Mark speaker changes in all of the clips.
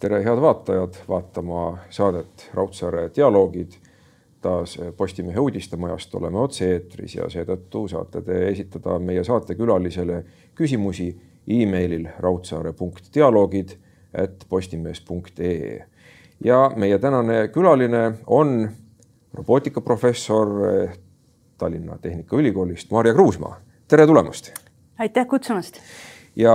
Speaker 1: tere, head vaatajad, vaatama saadet Raudsaare dialoogid. taas Postimehe uudistemajast oleme otse-eetris ja seetõttu saate te esitada meie saatekülalisele küsimusi emailil raudsaare.dialoogid et postimees.ee. ja meie tänane külaline on robootikaprofessor Tallinna Tehnikaülikoolist, Maarja Kruusmaa. tere tulemast.
Speaker 2: aitäh kutsumast
Speaker 1: ja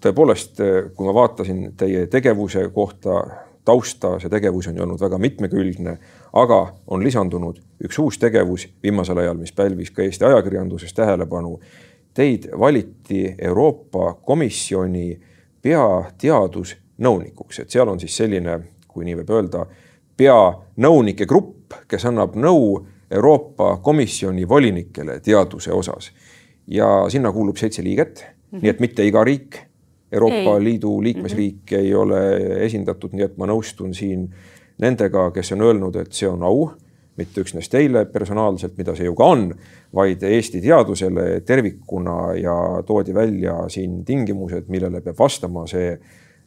Speaker 1: tõepoolest, kui ma vaatasin teie tegevuse kohta tausta, see tegevus on ju olnud väga mitmekülgne, aga on lisandunud üks uus tegevus viimasel ajal, mis pälvis ka Eesti ajakirjanduses tähelepanu. Teid valiti Euroopa Komisjoni peateadusnõunikuks, et seal on siis selline, kui nii võib öelda, peanõunike grupp, kes annab nõu Euroopa Komisjoni volinikele teaduse osas. ja sinna kuulub seitse liiget -hmm. nii et mitte iga riik, Euroopa ei. Liidu liikmesriik mm -hmm. ei ole esindatud, nii et ma nõustun siin nendega, kes on öelnud, et see on au, mitte üksnes teile personaalselt, mida see ju ka on, vaid Eesti teadusele tervikuna ja toodi välja siin tingimused, millele peab vastama see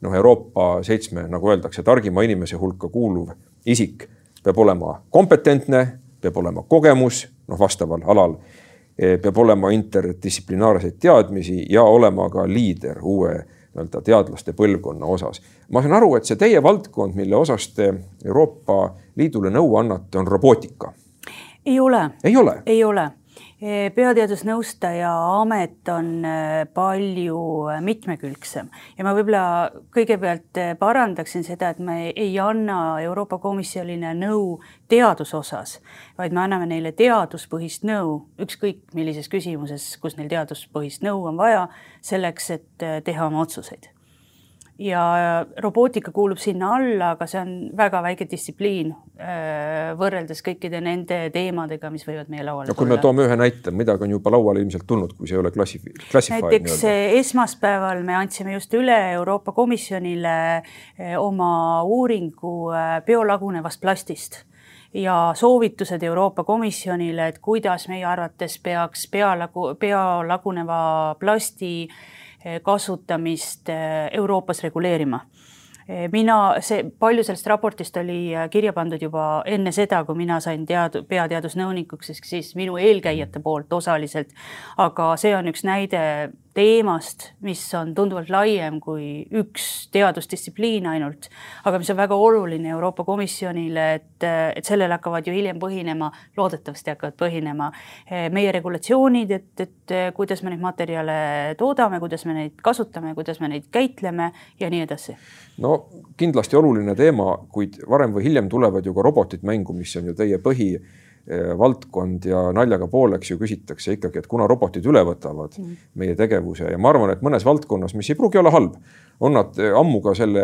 Speaker 1: noh, Euroopa seitsme, nagu öeldakse, targima inimese hulka kuuluv isik peab olema kompetentne, peab olema kogemus, noh, vastaval alal peab olema interdistsiplinaarseid teadmisi ja olema ka liider uue nii-öelda teadlaste põlvkonna osas. ma saan aru, et see teie valdkond, mille osas te Euroopa Liidule nõu annate, on robootika.
Speaker 2: ei ole.
Speaker 1: ei ole?
Speaker 2: ei ole peateadusnõustaja amet on äh, palju äh, mitmekülgsem. Ja ma võib-olla kõigepealt parandaksin seda, et me ei anna Euroopa Komisjonile nõu teaduse osas, vaid me anname neile teaduspõhist nõu, ükskõik millises küsimuses, kus neil teaduspõhist nõu on vaja, selleks, et teha oma otsuseid ja robootika kuulub sinna alla, aga see on väga väike distsipliin äh, võrreldes kõikide nende teemadega, mis võivad meie lauale
Speaker 1: no, tulla. kui me toome ühe näite, midagi on juba lauale ilmselt tulnud, kui see ei ole klassi-, klassified.
Speaker 2: näiteks esmaspäeval me andsime just üle Euroopa Komisjonile äh, oma uuringu äh, biolagunevast plastist ja soovitused Euroopa Komisjonile, et kuidas meie arvates peaks biolagu, biolaguneva plasti äh, kasutamist eh, Euroopas reguleerima eh, mina, see, palju sellest raportist oli eh, kirja pandud juba enne seda, kui mina sain tead-, peateadusnõunikuks, ehk siis minu eelkäijate poolt osaliselt. aga see on üks näide teemast, mis on tunduvalt laiem kui üks teadusdistsipliin ainult, aga mis on väga oluline Euroopa Komisjonile, et, et sellel hakkavad ju hiljem põhinema, loodetavasti hakkavad põhinema eh, meie regulatsioonid, et, et kuidas me neid materjale toodame, kuidas me neid kasutame, kuidas me neid käitleme ja nii edasi.
Speaker 1: no kindlasti oluline teema, kuid varem või hiljem tulevad ju ka robotid mängu, mis on ju teie põhi Eh, valdkond ja naljaga pooleks ju küsitakse ikkagi, et kuna robotid üle võtavad mm. meie tegevuse ja ma arvan, et mõnes valdkonnas, mis ei pruugi olla halb, on nad ammu ka selle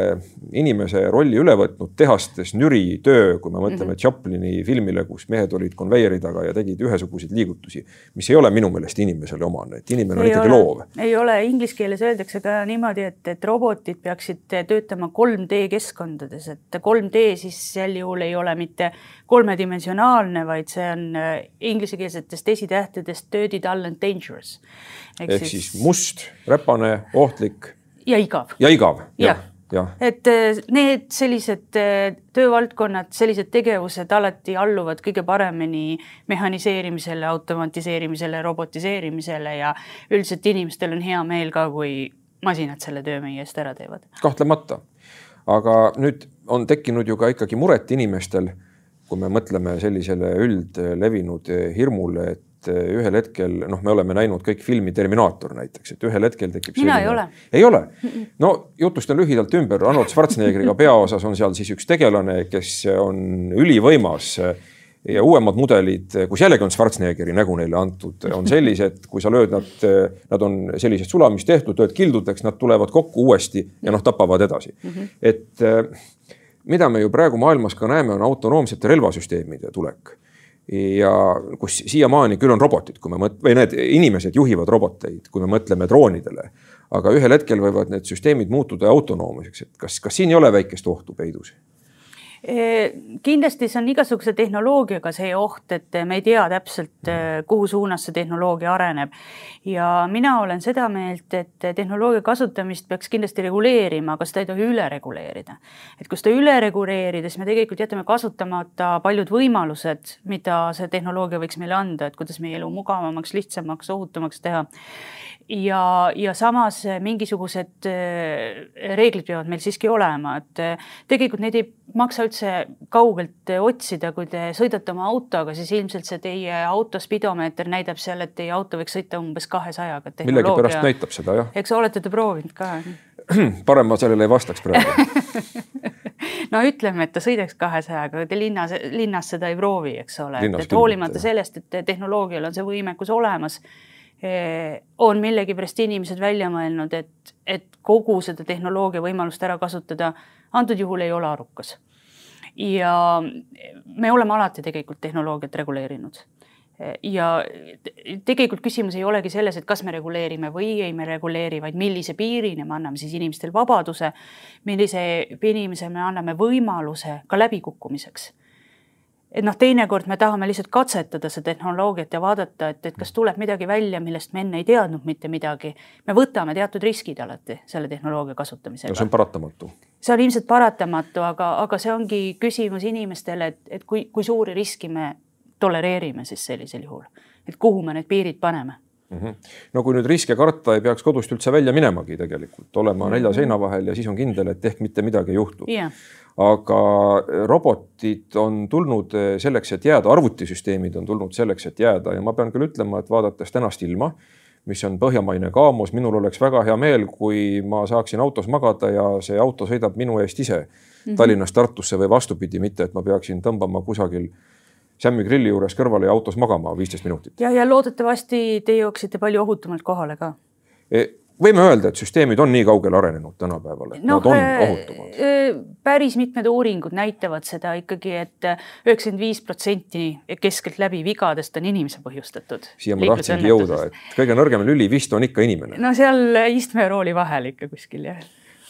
Speaker 1: inimese rolli üle võtnud, tehastes nüri töö, kui me mõtleme mm -hmm. Chaplini filmile, kus mehed olid konveieri taga ja tegid ühesuguseid liigutusi, mis ei ole minu meelest inimesele omane, et inimene on ei ikkagi
Speaker 2: ole,
Speaker 1: loov.
Speaker 2: ei ole, inglise keeles öeldakse ka niimoodi, et, et robotid peaksid töötama 3D keskkondades, et 3D siis sel juhul ei ole mitte kolmedimensionaalne, vaid see on äh, inglisekeelsetest esitähtedest dirty, dull and dangerous.
Speaker 1: ehk siis, siis must, räpane, ohtlik.
Speaker 2: Ja igav.
Speaker 1: ja igav ja., jah
Speaker 2: ja.. et äh, need sellised äh, töövaldkonnad, sellised tegevused alati alluvad kõige paremini mehhaniseerimisele, automatiseerimisele, robotiseerimisele ja üldiselt inimestel on hea meel ka, kui masinad selle töö meie eest ära teevad.
Speaker 1: kahtlemata, aga nüüd on tekkinud ju ka ikkagi muret inimestel kui me mõtleme sellisele üldlevinud hirmule, et ühel hetkel noh, me oleme näinud kõik filmi Terminaator näiteks, et ühel hetkel tekib.
Speaker 2: mina selline... ei ole.
Speaker 1: ei ole? no jutustan lühidalt ümber, Arnold Schwarzeneggeriga peaosas on seal siis üks tegelane, kes on ülivõimas ja uuemad mudelid, kus jällegi on Schwarzeneggeri nägu neile antud, on sellised, kui sa lööd nad, nad on sellised sulamist tehtud, lööd kildudeks, nad tulevad kokku uuesti ja noh, tapavad edasi mm. -hmm. et mida me ju praegu maailmas ka näeme, on autonoomsete relvasüsteemide tulek. Ja kus siiamaani küll on robotid, kui me mõt-, või need inimesed juhivad roboteid, kui me mõtleme droonidele. aga ühel hetkel võivad need süsteemid muutuda autonoomiseks, et kas, kas siin ei ole väikest ohtu peidus?
Speaker 2: Kindlasti see on igasuguse tehnoloogiaga see oht, et me ei tea täpselt, kuhu suunas see tehnoloogia areneb. ja mina olen seda meelt, et tehnoloogia kasutamist peaks kindlasti reguleerima, aga seda ei tohi üle reguleerida. et kui seda üle reguleerida, siis me tegelikult jätame kasutamata paljud võimalused, mida see tehnoloogia võiks meile anda, et kuidas meie elu mugavamaks, lihtsamaks, ohutumaks teha ja, ja samas mingisugused äh, reeglid peavad meil siiski olema, et äh, tegelikult neid ei maksa üldse kaugelt otsida, kui te sõidate oma autoga, siis ilmselt see teie auto spidomeeter näitab seal, et teie auto võiks sõita umbes kahesajaga.
Speaker 1: millegipärast näitab seda jah.
Speaker 2: eks olete te proovinud ka?
Speaker 1: parem ma sellele ei vastaks praegu
Speaker 2: no ütleme, et ta sõidaks kahesajaga, te linnas, linnas seda ei proovi, eks ole, et hoolimata sellest, et tehnoloogial on see võimekus olemas Eh, on millegipärast inimesed välja mõelnud, et, et kogu seda tehnoloogia võimalust ära kasutada antud juhul ei ole arukas. ja me oleme alati tegelikult tehnoloogiat reguleerinud ja tegelikult küsimus ei olegi selles, et kas me reguleerime või ei me reguleeri, vaid millise piirini me anname siis inimestel vabaduse, millise inimese me anname võimaluse ka läbikukkumiseks et noh, teinekord me tahame lihtsalt katsetada seda tehnoloogiat ja vaadata, et, et kas tuleb midagi välja, millest me enne ei teadnud mitte midagi. me võtame teatud riskid alati selle tehnoloogia kasutamisega.
Speaker 1: see on paratamatu.
Speaker 2: see on ilmselt paratamatu, aga, aga see ongi küsimus inimestele, et, et kui, kui suuri riski me tolereerime siis sellisel juhul, et kuhu me need piirid paneme
Speaker 1: mm. -hmm. no kui nüüd riske karta, ei peaks kodust üldse välja minemagi tegelikult, olema mm -hmm. nelja seina vahel ja siis on kindel, et ehk mitte midagi ei juhtu
Speaker 2: yeah
Speaker 1: aga robotid on tulnud selleks, et jääda, arvutisüsteemid on tulnud selleks, et jääda ja ma pean küll ütlema, et vaadates tänast ilma, mis on põhjamaine kaamos, minul oleks väga hea meel, kui ma saaksin autos magada ja see auto sõidab minu eest ise mm -hmm. Tallinnast Tartusse või vastupidi, mitte et ma peaksin tõmbama kusagil Sämmi grilli juures kõrvale ja autos magama viisteist minutit.
Speaker 2: ja, ja loodetavasti te jõuaksite palju ohutumalt kohale ka
Speaker 1: e võime öelda, et süsteemid on nii kaugele arenenud tänapäeval, et no, nad on äh, ohutumad?
Speaker 2: Äh, päris mitmed uuringud näitavad seda ikkagi et, et üheksakümmend viis protsenti keskeltläbi vigadest on inimese põhjustatud.
Speaker 1: siia ma tahtsingi jõuda, et kõige nõrgem lüli vist on ikka inimene.
Speaker 2: no seal istmerooli vahel ikka kuskil jah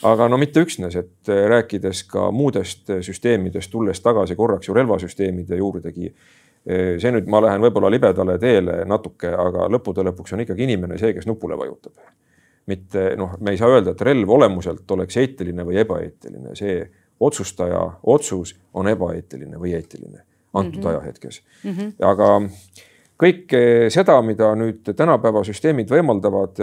Speaker 1: aga no mitte üksnes, et äh, rääkides ka muudest süsteemidest, tulles tagasi korraks ju relvasüsteemide juurdegi. see nüüd, ma lähen võib-olla libedale teele natuke, aga lõppude lõpuks on ikkagi inimene see, kes nupule vajutab mitte noh, me ei saa öelda, et relv olemuselt oleks eetiline või ebaeetiline, see otsustaja otsus on ebaeetiline või eetiline antud mm -hmm. ajahetkes mm. -hmm. aga kõike seda, mida nüüd tänapäeva süsteemid võimaldavad,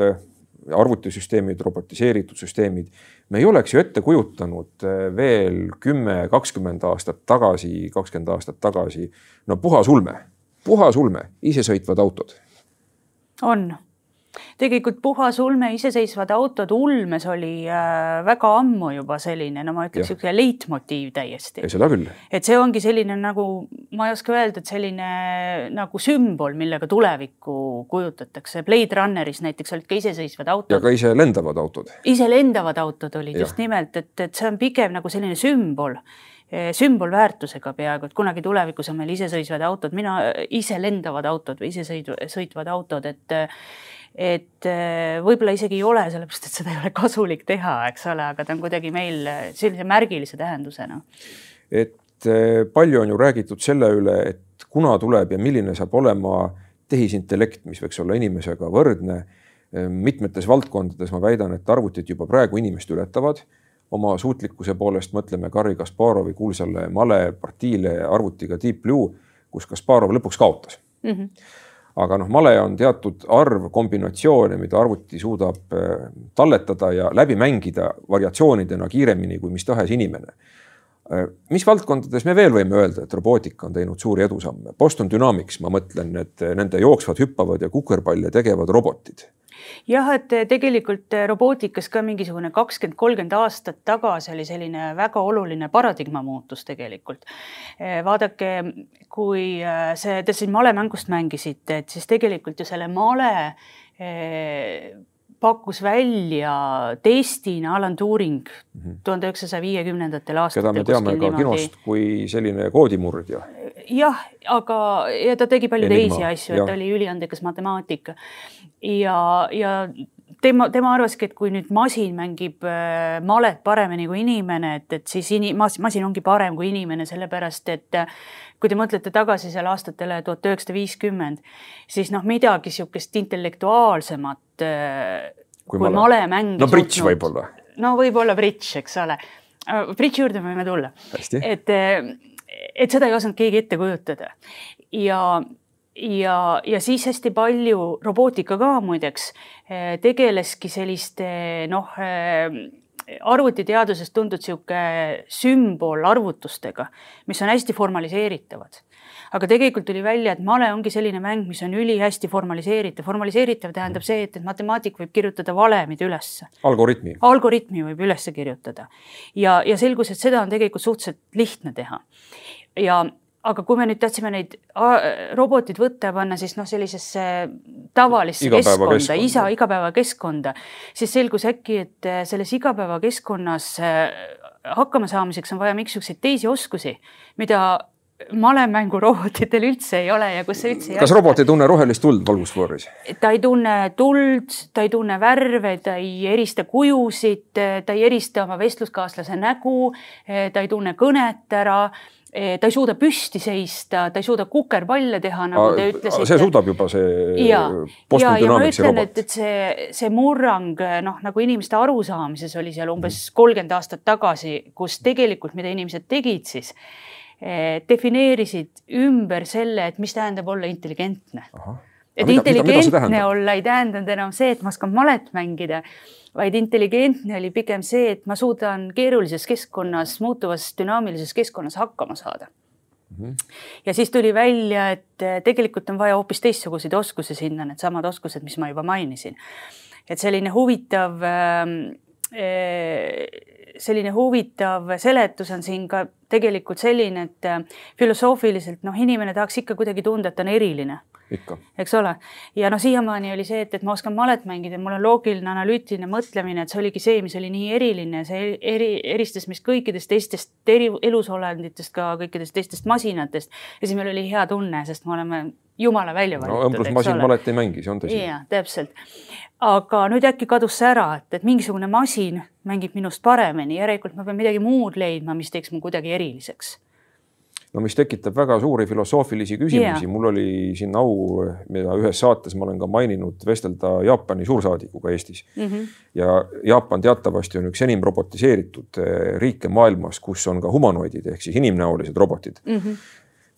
Speaker 1: arvutisüsteemid, robotiseeritud süsteemid, me ei oleks ju ette kujutanud veel kümme, kakskümmend aastat tagasi, kakskümmend aastat tagasi, no puhas ulme, puhas ulme, isesõitvad autod.
Speaker 2: on tegelikult puhas ulme, iseseisvad autod ulmes oli äh, väga ammu juba selline, no ma ütleks niisugune leitmotiiv täiesti.
Speaker 1: seda küll.
Speaker 2: et see ongi selline nagu, ma ei oska öelda, et selline nagu sümbol, millega tulevikku kujutatakse. Blade Runneris näiteks olid ka iseseisvad autod.
Speaker 1: ja ka ise lendavad autod.
Speaker 2: ise lendavad autod olid ja. just nimelt, et, et see on pigem nagu selline sümbol eh, sümbolväärtusega peaaegu, et kunagi tulevikus on meil isesõitvad autod, mina ise lendavad autod või isesõitvad autod, et et äh, võib-olla isegi ei ole, sellepärast et seda ei ole kasulik teha, eks ole, aga ta on kuidagi meil sellise märgilise tähendusena.
Speaker 1: et äh, palju on ju räägitud selle üle, et kuna tuleb ja milline saab olema tehisintellekt, mis võiks olla inimesega võrdne. Äh, mitmetes valdkondades ma väidan, et arvutid juba praegu inimest ületavad oma suutlikkuse poolest, mõtleme Garri Kasparovi kuulsale malepartiile arvutiga Deep Blue, kus Kasparov lõpuks kaotas mm. -hmm aga noh, male on teatud arv kombinatsioone, mida arvuti suudab äh, talletada ja läbi mängida variatsioonidena kiiremini kui mis tahes inimene. Äh, mis valdkondades me veel võime öelda, et robootika on teinud suuri edusamme? Boston Dynamics, ma mõtlen, et nende jooksvad, hüppavad ja kukerpalle tegevad robotid
Speaker 2: jah, et tegelikult robootikas ka mingisugune kakskümmend, kolmkümmend aastat tagasi oli selline väga oluline paradigma muutus tegelikult. vaadake, kui äh, see, te siin malemängust mängisite, et siis tegelikult ju selle male äh, pakkus välja testina Alan Turing mhm. tuhande üheksasaja viiekümnendatel aastatel.
Speaker 1: keda me teame ka niimoodi. kinost kui selline koodimurdja.
Speaker 2: jah, aga, ja ta tegi palju Enigma, teisi asju, et ta oli üliandekas matemaatik ja, ja tema, tema arvaski, et kui nüüd masin mängib äh, malet paremini kui inimene, et, et siis ini-, masin ongi parem kui inimene, sellepärast et äh, kui te mõtlete tagasi seal aastatele tuhat üheksasada viiskümmend, siis noh, midagi niisugust intellektuaalsemat äh, kui, kui malemäng.
Speaker 1: no bridž võib-olla.
Speaker 2: no võib-olla bridž, eks ole. Bridži juurde võime tulla. et, et seda ei osanud keegi ette kujutada ja ja, ja siis hästi palju robootika ka muideks eh, tegeleski selliste noh, eh, arvutiteaduses tuntud niisugune sümbolarvutustega, mis on hästi formaliseeritavad. aga tegelikult tuli välja, et male ongi selline mäng, mis on ülihästi formaliseeritav. formaliseeritav tähendab see, et, et matemaatik võib kirjutada valemid ülesse.
Speaker 1: algoritmi.
Speaker 2: algoritmi võib üles kirjutada ja, ja selgus, et seda on tegelikult suhteliselt lihtne teha. ja aga kui me nüüd tahtsime neid robotid võtta ja panna siis noh, sellisesse tavalisse keskkonda, isa igapäevakeskkonda, siis selgus äkki, et äh, selles igapäevakeskkonnas äh, hakkama saamiseks on vaja mingisuguseid teisi oskusi, mida malemängurobotitel üldse ei ole ja kus see üldse
Speaker 1: ei kas robot ei tunne rohelist tuld valgusfooris?
Speaker 2: ta ei tunne tuld, ta ei tunne värve, ta ei erista kujusid, ta ei erista oma vestluskaaslase nägu, ta ei tunne kõnet ära ta ei suuda püsti seista, ta ei suuda kukerpalle teha, nagu te ütlesite.
Speaker 1: see suudab juba see.
Speaker 2: ja, ja, ja ma ütlen, et, et see, see murrang noh, nagu inimeste arusaamises oli seal umbes mhm. kolmkümmend aastat tagasi, kus tegelikult, mida inimesed tegid siis eh,, defineerisid ümber selle, et mis tähendab olla intelligentne. Et mida, intelligentne olla ei tähendanud enam see, et ma oskan malet mängida vaid intelligentne oli pigem see, et ma suudan keerulises keskkonnas, muutuvas dünaamilises keskkonnas hakkama saada. -hmm. ja siis tuli välja, et eh, tegelikult on vaja hoopis teistsuguseid oskusi sinna, needsamad oskused, mis ma juba mainisin. et selline huvitav ehm, eh, selline huvitav seletus on siin ka tegelikult selline, et eh, filosoofiliselt noh, inimene tahaks ikka kuidagi tunda, et ta on eriline eks ole. ja noh, siiamaani oli see, et, et ma oskan malet mängida, mul on loogiline analüütiline mõtlemine, et see oligi see, mis oli nii eriline, see eri, eristas meist kõikidest teistest eri, elusolenditest, ka kõikidest teistest masinatest. ja siis meil oli hea tunne, sest me oleme jumala välja valitud.
Speaker 1: no õmblusmasin malet ei mängi, see on tõsi.
Speaker 2: jaa, täpselt. Aga nüüd äkki kadus see ära, et, et mingisugune masin mängib minust paremini, järelikult ma pean midagi muud leidma, mis teeks mu kuidagi eriliseks
Speaker 1: no mis tekitab väga suuri filosoofilisi küsimusi yeah., mul oli siin au, mida ühes saates ma olen ka maininud, vestelda Jaapani suursaadikuga Eestis mm. -hmm. ja Jaapan teatavasti on üks enim robotiseeritud eh, riike maailmas, kus on ka humanoidid ehk siis inimnäolised robotid mm. -hmm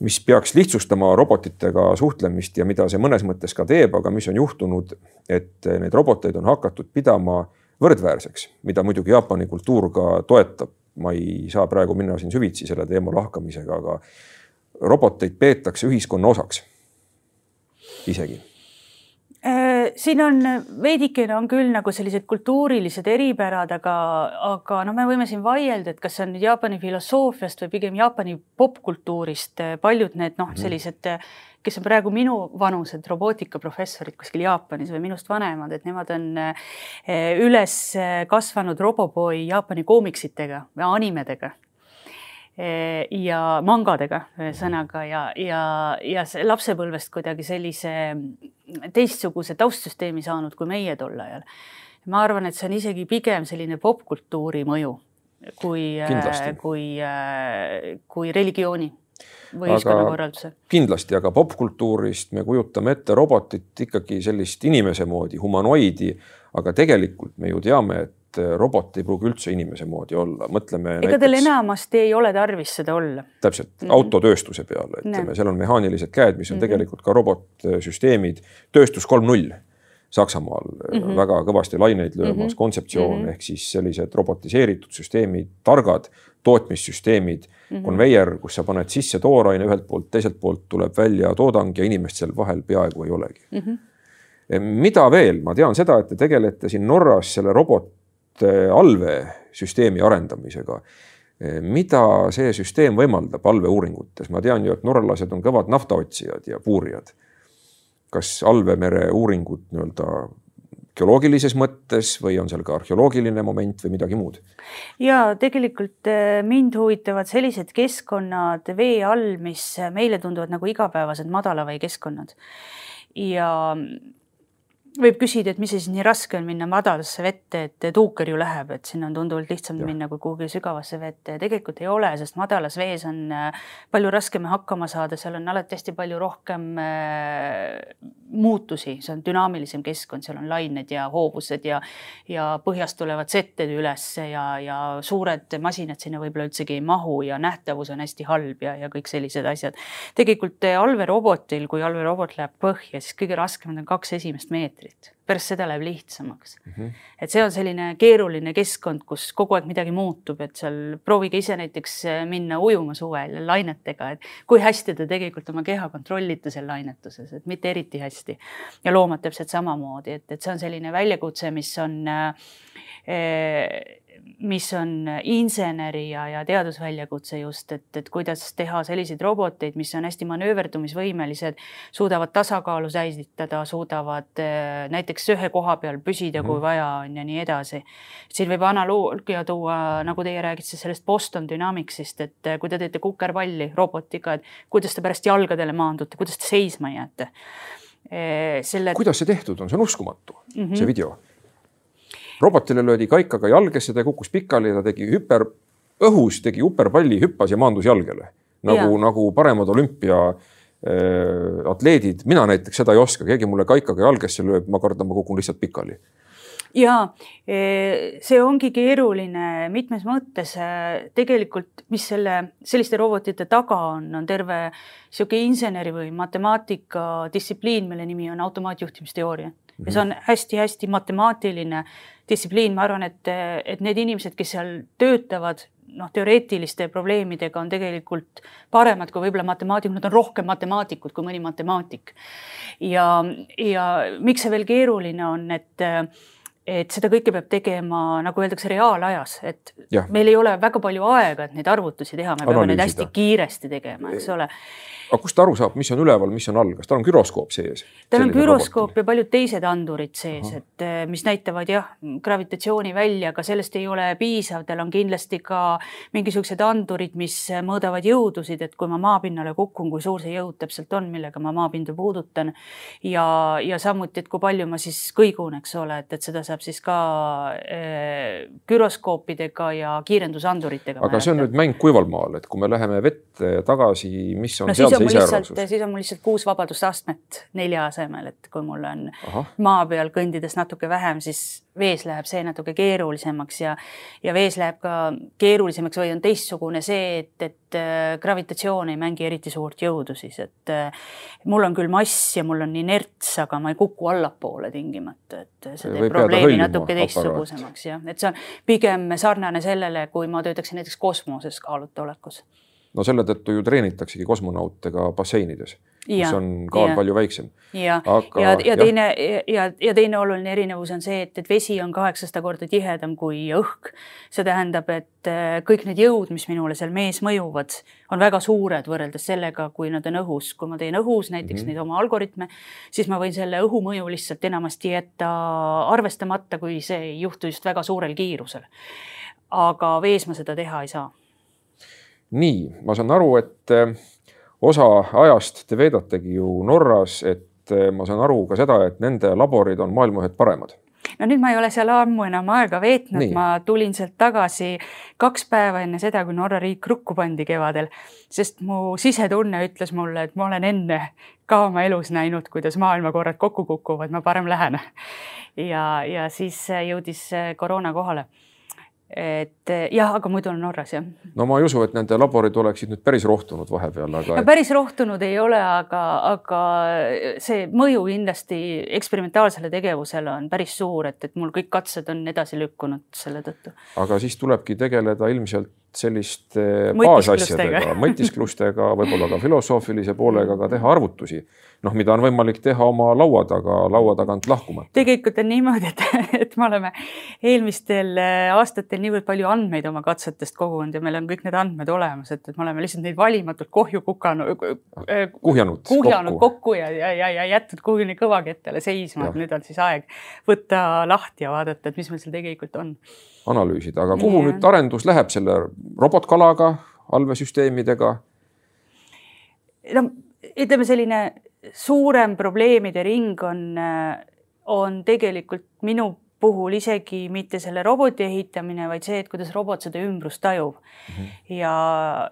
Speaker 1: mis peaks lihtsustama robotitega suhtlemist ja mida see mõnes mõttes ka teeb, aga mis on juhtunud, et neid roboteid on hakatud pidama võrdväärseks, mida muidugi Jaapani kultuur ka toetab. Ma ei saa praegu minna siin süvitsi selle teema lahkamisega, aga roboteid peetakse ühiskonna osaks. Isegi
Speaker 2: siin on veidikene on küll nagu sellised kultuurilised eripärad, aga, aga noh, me võime siin vaielda, et kas see on nüüd Jaapani filosoofiast või pigem Jaapani popkultuurist paljud need noh, mhm. sellised -hmm kes on praegu minu vanused robootikaprofessorid kuskil Jaapanis või minust vanemad, et nemad on üles kasvanud Roboboi Jaapani koomiksitega või animedega ja mangadega ühesõnaga ja, ja, ja lapsepõlvest kuidagi sellise teistsuguse taustsüsteemi saanud kui meie tol ajal. ma arvan, et see on isegi pigem selline popkultuuri mõju kui, kui, kui religiooni või ühiskonnakorralduse.
Speaker 1: kindlasti, aga popkultuurist me kujutame ette robotit ikkagi sellist inimese moodi, humanoidi, aga tegelikult me ju teame, et robot ei pruugi üldse inimese moodi olla, mõtleme.
Speaker 2: ega tal enamasti ei ole tarvis seda olla.
Speaker 1: täpselt mm, -hmm. autotööstuse peale, ütleme, seal on mehaanilised käed, mis on mm -hmm. tegelikult ka robotsüsteemid, tööstus kolm null Saksamaal mm -hmm. väga kõvasti laineid löömas mm -hmm. kontseptsioon mm -hmm. ehk siis sellised robotiseeritud süsteemid, targad tootmissüsteemid mm, -hmm. konveier, kus sa paned sisse tooraine ühelt poolt, teiselt poolt tuleb välja toodang ja inimest seal vahel peaaegu ei olegi mm. -hmm. mida veel, ma tean seda, et te tegelete siin Norras selle robot allveesüsteemi arendamisega mida see süsteem võimaldab allveeuuringutes, ma tean ju, et norralased on kõvad naftaotsijad ja puurijad kas allveemere uuringud nii-öelda geoloogilises mõttes või on seal ka arheoloogiline moment või midagi muud?
Speaker 2: ja tegelikult äh, mind huvitavad sellised keskkonnad vee all, mis meile tunduvad nagu igapäevased madalavee keskkonnad. ja võib küsida, et mis siis nii raske on minna madalasse vette, et tuuker ju läheb, et sinna on tunduvalt lihtsam ja. minna kui kuhugi sügavasse vette tegelikult ei ole, sest madalas vees on äh, palju raskem hakkama saada, seal on alati hästi palju rohkem äh, muutusi, see on dünaamilisem keskkond, seal on lained ja hoovused ja ja põhjast tulevad setted üles ja, ja suured masinad sinna võib-olla üldsegi ei mahu ja nähtavus on hästi halb ja, ja kõik sellised asjad. tegelikult äh, allveerobotil, kui allveerobot läheb põhja, siis kõige raskemad on kaks esimest meetrit meetrit, pärast seda läheb lihtsamaks mm. -hmm. et see on selline keeruline keskkond, kus kogu aeg midagi muutub, et seal proovige ise näiteks äh, minna ujuma suvel lainetega, et kui hästi te tegelikult oma keha kontrollite seal lainetuses, et mitte eriti hästi. ja loomad täpselt samamoodi, et, et see on selline väljakutse, mis on äh, mis on inseneri ja, ja teadusväljakutse just, et, et kuidas teha selliseid roboteid, mis on hästi manööverdumisvõimelised, suudavad tasakaalu säilitada, suudavad äh, näiteks ühe koha peal püsida, kui -hmm. vaja on ja nii edasi. siin võib analoogia tuua, nagu teie räägite sellest Boston Dynamicsist, et äh, kui te teete kukerpalli robotiga, et kuidas te pärast jalgadele maandute, kuidas te seisma jääte
Speaker 1: äh, selle. kuidas see tehtud on, see on uskumatu mm, -hmm. see video robotile löödi kaikaga jalgesse, ta kukkus pikali, ta tegi hüper, õhus tegi hüperpalli, hüppas ja maandus jalgele. nagu, nagu paremad olümpia äh, atleedid, mina näiteks seda ei oska, keegi mulle kaikaga jalgesse lööb, ma kardan, ma kukun lihtsalt pikali.
Speaker 2: Ja e, see ongi keeruline mitmes mõttes. tegelikult, mis selle, selliste robotite taga on, on terve niisugune inseneri või matemaatika distsipliin, mille nimi on automaatjuhtimisteooria. Ja see on hästi-hästi matemaatiline distsipliin, ma arvan, et, et need inimesed, kes seal töötavad, noh, teoreetiliste probleemidega on tegelikult paremad kui võib-olla matemaatikud, nad on rohkem matemaatikud kui mõni matemaatik. ja, ja miks see veel keeruline on, et et seda kõike peab tegema, nagu öeldakse, reaalajas, et ja. meil ei ole väga palju aega, et neid arvutusi teha, me peame neid hästi kiiresti tegema, eks ole
Speaker 1: aga kust ta aru saab, mis on üleval, mis on all, kas tal on güroskoop sees?
Speaker 2: tal on güroskoop ja paljud teised andurid sees, et eh, mis näitavad jah, gravitatsiooni välja, aga sellest ei ole piisav, tal on kindlasti ka mingisugused andurid, mis mõõdavad jõudusid, et kui ma maapinnale kukun, kui suur see jõud täpselt on, millega ma maapinda puudutan. ja, ja samuti, et kui palju ma siis kõigun, eks ole, et, et seda saab siis ka äh, güroskoopidega ja kiirendusanduritega.
Speaker 1: aga see on nüüd mäng kuival maal, et kui me läheme vette tagasi, mis on no, seal
Speaker 2: mul lihtsalt, siis on mul lihtsalt kuus vabadusastmet nelja asemel, et kui mul on Aha. maa peal kõndides natuke vähem, siis vees läheb see natuke keerulisemaks ja, ja vees läheb ka keerulisemaks või on teistsugune see, et, et äh, gravitatsioon ei mängi eriti suurt jõudu siis, et äh, mul on küll mass ja mul on inerts, aga ma ei kuku allapoole tingimata, et see teeb probleemi natuke teistsugusemaks jah, et see on pigem sarnane sellele, kui ma töötaksin näiteks kosmoses kaalutolekus
Speaker 1: no selle tõttu ju treenitaksegi kosmonaute ka basseinides, mis on kaal ja. palju väiksem.
Speaker 2: ja, ja, ja teine ja, ja teine oluline erinevus on see, et, et vesi on kaheksasada korda tihedam kui õhk. see tähendab, et äh, kõik need jõud, mis minule seal mees mõjuvad, on väga suured võrreldes sellega, kui nad on õhus. kui ma teen õhus näiteks mm -hmm. neid oma algoritme, siis ma võin selle õhumõju lihtsalt enamasti jätta arvestamata, kui see ei juhtu just väga suurel kiirusel. aga vees ma seda teha ei saa
Speaker 1: nii, ma saan aru, et eh, osa ajast te veedategi ju Norras, et eh, ma saan aru ka seda, et nende laborid on maailma ühed paremad.
Speaker 2: No nüüd ma ei ole seal ammu enam aega veetnud, ma tulin sealt tagasi kaks päeva enne seda, kui Norra riik rukku pandi kevadel, sest mu sisetunne ütles mulle, et ma olen enne ka oma elus näinud, kuidas maailmakorrad kokku kukuvad, ma parem lähen. ja, ja siis jõudis koroona kohale et eh, jah, aga muidu on Norras jah.
Speaker 1: no ma ei usu, et nende laborid oleksid nüüd päris rohtunud vahepeal, aga.
Speaker 2: no päris rohtunud ei ole, aga, aga see mõju kindlasti eksperimentaalsele tegevusele on päris suur, et, et mul kõik katsed on edasi lükkunud selle tõttu.
Speaker 1: aga siis tulebki tegeleda ilmselt selliste baasasjadega, mõtisklustega, võib-olla ka filosoofilise poolega ka teha arvutusi noh, mida on võimalik teha oma laua taga, laua tagant lahkumata.
Speaker 2: tegelikult on niimoodi, et, et me oleme eelmistel äh, aastatel niivõrd palju andmeid oma katsetest kogunud ja meil on kõik need andmed olemas, et, et me oleme lihtsalt neid valimatult kohju kukanud
Speaker 1: äh,, kuhjanud,
Speaker 2: kuhjanud kokku, kokku ja, ja, ja, ja jätnud kuhuni kõvakettele seisma, et nüüd on siis aeg võtta lahti ja vaadata, et mis meil seal tegelikult on.
Speaker 1: analüüsida, aga kuhu ja. nüüd arendus läheb selle robotkalaga, allveesüsteemidega?
Speaker 2: no ütleme, selline suurem probleemide ring on äh, on tegelikult minu puhul isegi mitte selle roboti ehitamine, vaid see, et kuidas robot seda ümbrust tajub mm. -hmm. ja,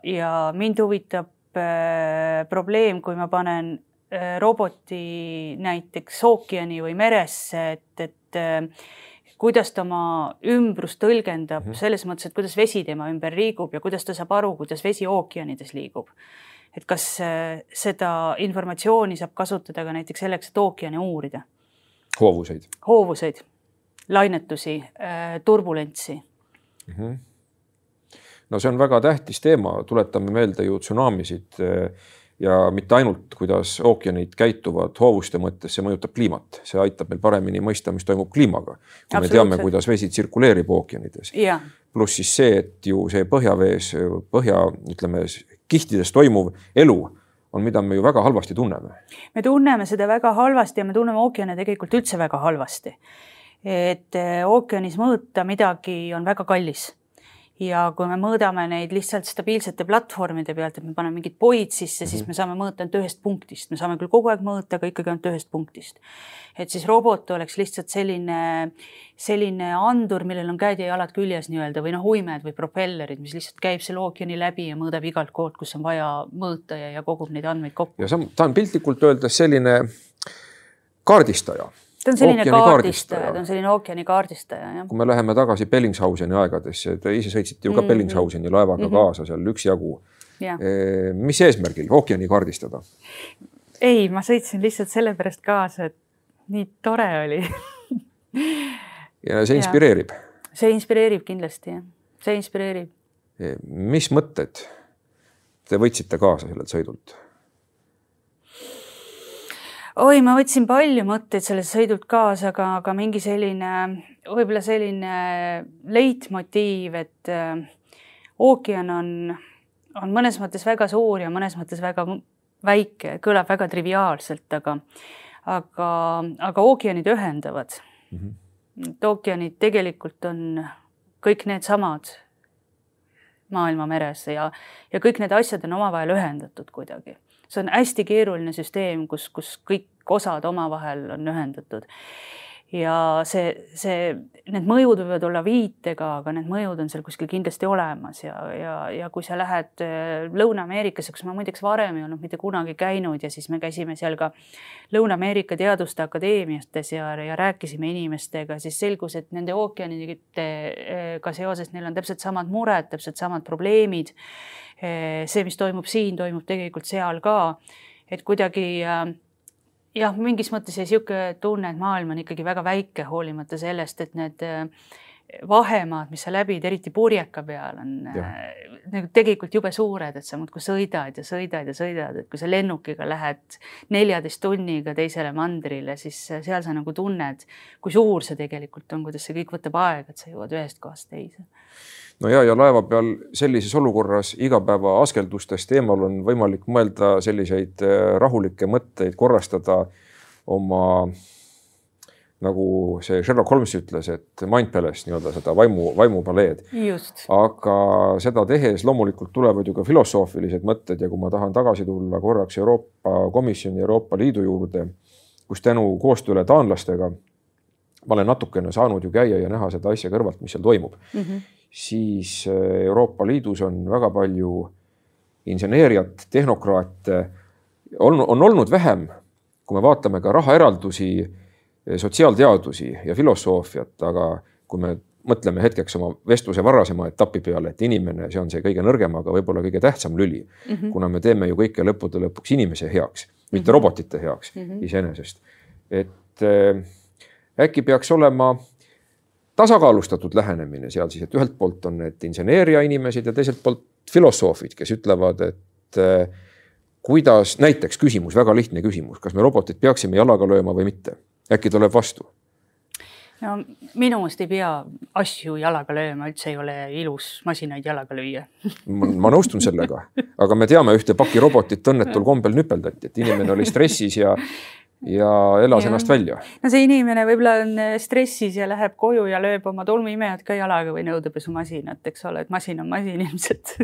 Speaker 2: ja mind huvitab äh, probleem, kui ma panen äh, roboti näiteks ookeani või meresse, et, et äh, kuidas ta oma ümbrust tõlgendab mm -hmm. selles mõttes, et kuidas vesi tema ümber liigub ja kuidas ta saab aru, kuidas vesi ookeanides liigub. Et kas äh, seda informatsiooni saab kasutada ka näiteks selleks, et ookeane uurida?
Speaker 1: hoovuseid.
Speaker 2: hoovuseid lainetusi, äh, turbulentsi mm.
Speaker 1: -hmm. no see on väga tähtis teema, tuletame meelde ju tsunamisid äh, ja mitte ainult, kuidas ookeanid käituvad hoovuste mõttes, see mõjutab kliimat, see aitab meil paremini mõista, mis toimub kliimaga. kui me teame, kuidas vesi tsirkuleerib ookeanides. pluss siis see, et ju see põhjavees, põhja, ütleme kihtides toimuv elu on, mida me ju väga halvasti tunneme.
Speaker 2: me tunneme seda väga halvasti ja me tunneme ookeane tegelikult üldse väga halvasti et eh, ookeanis mõõta midagi on väga kallis. Ja kui me mõõdame neid lihtsalt stabiilsete platvormide pealt, et me paneme mingid poid sisse siis mhm. me saame mõõta ainult ühest punktist, me saame küll kogu aeg mõõta, aga ikkagi ainult ühest punktist. et siis robot oleks lihtsalt selline, selline andur, millel on käed ja jalad küljes nii-öelda või noh, uimed või propellerid, mis lihtsalt käib selle ookeani läbi ja mõõdab igalt poolt, kus on vaja mõõta ja, ja kogub neid andmeid kokku.
Speaker 1: ja ta on piltlikult öeldes selline kaardistaja
Speaker 2: ta on selline kaardistaja, ta on selline ookeani kaardistaja, jah.
Speaker 1: kui me läheme tagasi Bellingshauseni aegadesse, te ise sõitsite ju ka mm -hmm. Bellingshauseni laevaga mm -hmm. kaasa seal üksjagu. E, mis eesmärgil ookeani kaardistada?
Speaker 2: ei, ma sõitsin lihtsalt sellepärast kaasa, et nii tore oli
Speaker 1: ja see inspireerib?
Speaker 2: see inspireerib kindlasti, jah, see inspireerib.
Speaker 1: E, mis mõtted te võtsite kaasa sellelt sõidult?
Speaker 2: Oi, ma võtsin palju mõtteid sellest sõidult kaasa, aga, aga mingi selline, võib-olla selline leitmotiiv, et äh, ookean on, on mõnes mõttes väga suur ja mõnes mõttes väga väike, kõlab väga triviaalselt, aga, aga, aga ookeanid ühendavad mm. -hmm. et ookeanid tegelikult on kõik needsamad maailma meres ja, ja kõik need asjad on omavahel ühendatud kuidagi see on hästi keeruline süsteem, kus, kus kõik osad omavahel on ühendatud. ja see, see, need mõjud võivad olla viitega, aga need mõjud on seal kuskil kindlasti olemas ja, ja, ja kui sa lähed äh, Lõuna-Ameerikasse, kus ma muideks varem ei olnud mitte kunagi käinud ja siis me käisime seal ka Lõuna-Ameerika Teaduste Akadeemiates ja, ja rääkisime inimestega, siis selgus, et nende ookeanidega seoses neil on täpselt samad mured, täpselt samad probleemid Eh, see, mis toimub siin, toimub tegelikult seal ka. et kuidagi äh, jah, mingis mõttes jäi niisugune tunne, et maailm on ikkagi väga väike, hoolimata sellest, et need äh, vahemaad, mis sa läbid, eriti purjeka peal on äh, nagu tegelikult jube suured, et sa muudkui sõidad ja sõidad ja sõidad, et kui sa lennukiga lähed neljateist tunniga teisele mandrile, siis seal sa nagu tunned, kui suur see tegelikult on, kuidas see kõik võtab aega, et sa jõuad ühest kohast teise
Speaker 1: no ja, ja laeva peal sellises olukorras igapäeva askeldustest eemal on võimalik mõelda selliseid äh, rahulikke mõtteid, korrastada oma nagu see Sherlock Holmes ütles, et mind palace nii-öelda seda vaimu, vaimupaleed. aga seda tehes loomulikult tulevad ju ka filosoofilised mõtted ja kui ma tahan tagasi tulla korraks Euroopa Komisjoni, Euroopa Liidu juurde, kus tänu koostööle taanlastega ma olen natukene saanud ju käia ja näha seda asja kõrvalt, mis seal toimub mm. -hmm siis äh, Euroopa Liidus on väga palju inseneeriat, tehnokraate, on, on olnud vähem, kui me vaatame ka rahaeraldusi, äh, sotsiaalteadusi ja filosoofiat, aga kui me mõtleme hetkeks oma vestluse varasema etapi peale, et inimene, see on see kõige nõrgem, aga võib-olla kõige tähtsam lüli mm, -hmm. kuna me teeme ju kõike lõppude lõpuks inimese heaks, mitte mm -hmm. robotite heaks mm -hmm. iseenesest. et äh, äkki peaks olema tasakaalustatud lähenemine seal siis, et ühelt poolt on need inseneeria inimesed ja teiselt poolt filosoofid, kes ütlevad, et äh, kuidas näiteks küsimus, väga lihtne küsimus, kas me robotit peaksime jalaga lööma või mitte, äkki tuleb vastu?
Speaker 2: no minu meelest ei pea asju jalaga lööma, üldse ei ole ilus masinaid jalaga lüüa.
Speaker 1: Ma nõustun sellega, aga me teame ühte paki robotit õnnetul kombel nüpeldati, et inimene oli stressis ja ja elas ja. ennast välja.
Speaker 2: no see inimene võib-olla on äh, stressis ja läheb koju ja lööb oma tolmuimejad ka jalaga või nõudepesumasinat, eks ole, et masin on masin ilmselt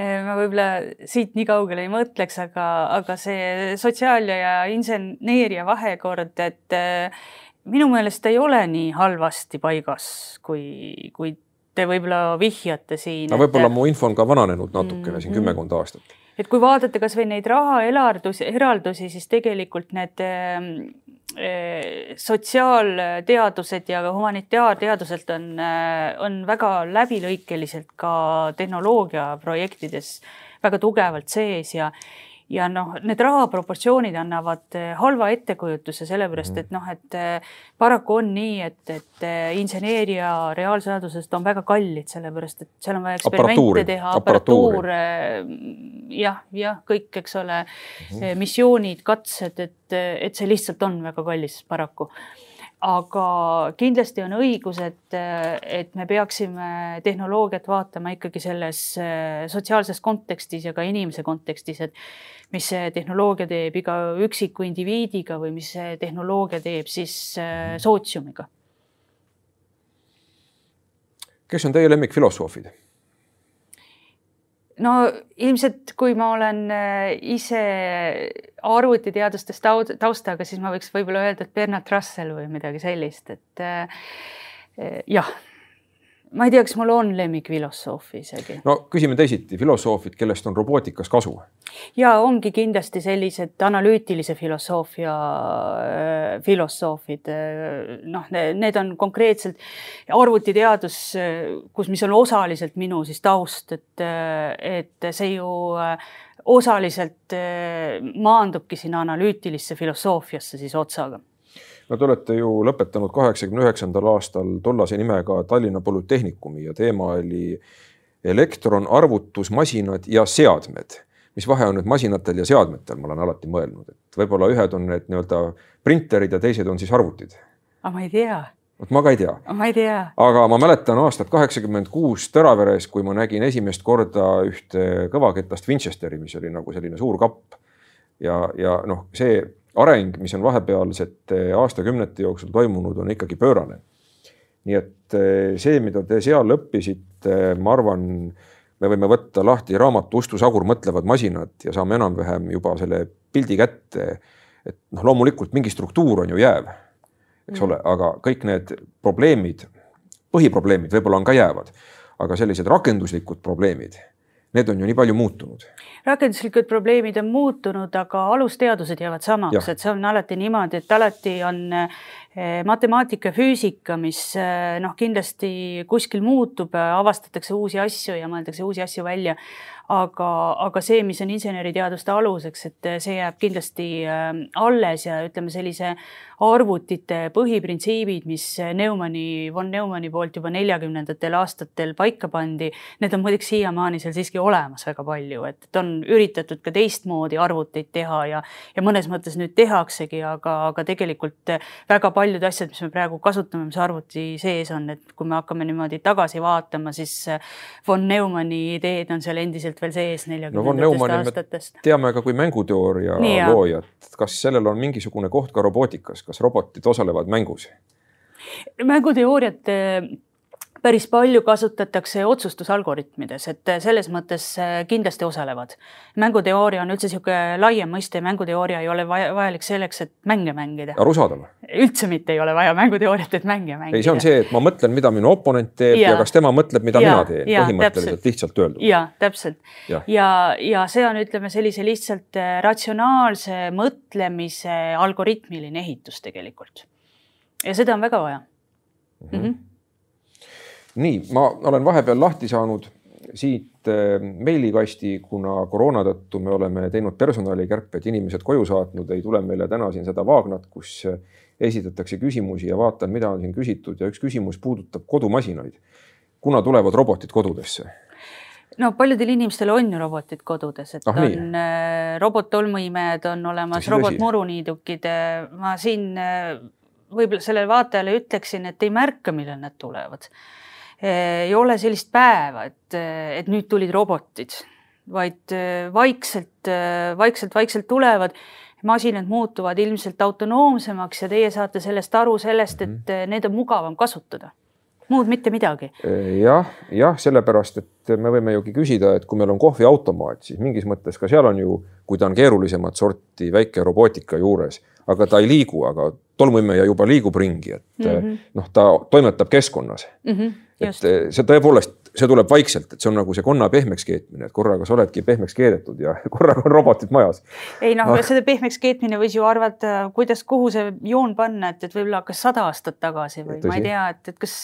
Speaker 2: ma võib-olla siit nii kaugele ei mõtleks, aga, aga see sotsiaalia ja inseneeria vahekord, et minu meelest ei ole nii halvasti paigas, kui, kui te võib-olla vihjate siin.
Speaker 1: no võib-olla et... mu info on ka vananenud natukene mm -hmm. siin kümmekond aastat.
Speaker 2: Et kui vaadata kasvõi neid raha eraldusi, siis tegelikult need äh, sotsiaalteadused ja humanitaarteadused on, on väga läbilõikeliselt ka tehnoloogiaprojektides väga tugevalt sees ja ja noh, need rahaproportsioonid annavad eh, halva ettekujutuse, sellepärast mhm. et noh, et eh, paraku on nii, et, et eh, inseneeria reaalseadusest on väga kallid, sellepärast et seal on vaja eksperimente teha, aparatuur, jah, jah, kõik, eks ole mm, -hmm. missioonid, katsed, et, et see lihtsalt on väga kallis paraku aga kindlasti on õigus, et, et me peaksime tehnoloogiat vaatama ikkagi selles sotsiaalses kontekstis ja ka inimese kontekstis, et mis see tehnoloogia teeb iga üksiku indiviidiga või mis see tehnoloogia teeb siis äh, sootsiumiga.
Speaker 1: kes on teie lemmikfilosoofid?
Speaker 2: no ilmselt, kui ma olen äh, ise arvutiteadustes taustaga, siis ma võiks võib-olla öelda, et Bernard Russell või midagi sellist, et äh, jah ma ei tea, kas mul on lemmikfilosoofi isegi.
Speaker 1: no küsime teisiti, filosoofid, kellest on robootikas kasu?
Speaker 2: ja ongi kindlasti sellised analüütilise filosoofia äh, filosoofid, noh, need on konkreetselt arvutiteadus, kus, mis on osaliselt minu siis taust, et, et see ju osaliselt maandubki sinna analüütilisse filosoofiasse siis otsaga
Speaker 1: no te olete ju lõpetanud kaheksakümne üheksandal aastal tollase nimega Tallinna Polütehnikumi ja teema oli elektron, arvutusmasinad ja seadmed. mis vahe on nüüd masinatel ja seadmetel, ma olen alati mõelnud, et võib-olla ühed on need nii-öelda printerid ja teised on siis arvutid.
Speaker 2: aga ma ei tea
Speaker 1: vot ma ka ei tea.
Speaker 2: ma ei tea.
Speaker 1: aga ma mäletan aastat kaheksakümmend kuus Tõraveres, kui ma nägin esimest korda ühte kõvaketast Winchesteri, mis oli nagu selline suur kapp. ja, ja noh, see areng, mis on vahepealsete aastakümnete jooksul toimunud, on ikkagi pöörane. nii et eh, see, mida te seal õppisite, ma arvan, me võime võtta lahti raamatu Ustu Sagur mõtlevad masinad ja saame enam-vähem juba selle pildi kätte. et noh, loomulikult mingi struktuur on ju jääv, eks mm. ole, aga kõik need probleemid, põhiprobleemid võib-olla on ka jäävad, aga sellised rakenduslikud probleemid need on ju nii palju muutunud.
Speaker 2: rakenduslikud probleemid on muutunud, aga alusteadused jäävad samaks, et see on alati niimoodi, et alati on eh, matemaatika füüsika, mis eh, noh, kindlasti kuskil muutub, avastatakse uusi asju ja mõeldakse uusi asju välja aga, aga see, mis on inseneriteaduste aluseks, et see jääb kindlasti äh, alles ja ütleme, sellise arvutite põhiprintsiibid, mis Neumanni, von Neumanni poolt juba neljakümnendatel aastatel paika pandi, need on muideks siiamaani seal siiski olemas väga palju, et on üritatud ka teistmoodi arvuteid teha ja, ja mõnes mõttes nüüd tehaksegi, aga, aga tegelikult väga paljud asjad, mis me praegu kasutame, mis arvuti sees on, et kui me hakkame niimoodi tagasi vaatama, siis von Neumanni ideed on seal endiselt veel sees neljakümnendatest no, aastatest.
Speaker 1: teame ka kui mänguteooria loojat, kas sellel on mingisugune koht ka robootikas, kas robotid osalevad mängus?
Speaker 2: mänguteooriat päris palju kasutatakse otsustusalgoritmides, et selles mõttes äh, kindlasti osalevad. mänguteooria on üldse niisugune laiem mõiste, mänguteooria ei ole vaja, vajalik selleks, et mänge mängida.
Speaker 1: arusaadav.
Speaker 2: üldse mitte ei ole vaja mänguteooriat, et mänge mängida.
Speaker 1: ei, see on see, et ma mõtlen, mida minu oponent teeb ja, ja kas tema mõtleb, mida ja, mina teen, põhimõtteliselt täpselt. lihtsalt öeldud.
Speaker 2: ja täpselt ja, ja, ja see on, ütleme sellise lihtsalt äh, ratsionaalse mõtlemise algoritmiline ehitus tegelikult. ja seda on väga vaja mm. -hmm. Mm -hmm
Speaker 1: nii, ma olen vahepeal lahti saanud siit äh, meilikasti, kuna koroona tõttu me oleme teinud personalikärped, inimesed koju saatnud, ei tule meile täna siin seda Vaagnat, kus äh, esitatakse küsimusi ja vaatan, mida on siin küsitud ja üks küsimus puudutab kodumasinaid. kuna tulevad robotid kodudesse?
Speaker 2: no paljudel inimestel on ju robotid kodudes, et ah, on nii. Äh, robottolmuimejad on olemas, robotmuruniidukid. ma siin võib-olla sellele vaatajale ütleksin, et ei märka, millal nad tulevad ei ole sellist päeva, et, eh, et nüüd tulid robotid, vaid eh, vaikselt, vaikselt, vaikselt tulevad. masinad muutuvad ilmselt autonoomsemaks ja teie saate sellest aru sellest, et mhm. need on mugavam kasutada muud mitte midagi.
Speaker 1: jah, jah, sellepärast, et me võime ju küsida, et kui meil on kohviautomaat, siis mingis mõttes ka seal on ju, kui ta on keerulisemat sorti väike robootika juures, aga ta ei liigu, aga tolmuimeja juba liigub ringi, et mm -hmm. noh, ta toimetab keskkonnas mm. -hmm et eh, see tõepoolest, see tuleb vaikselt, et see on nagu see konna pehmeks keetmine, et korraga sa oledki pehmeks keedetud ja korraga on robotid majas.
Speaker 2: ei noh ah., seda pehmeks keetmine võis ju arvata, kuidas, kuhu see joon panna, et, et võib-olla hakkas sada aastat tagasi või Tõsi. ma ei tea, et, et kas,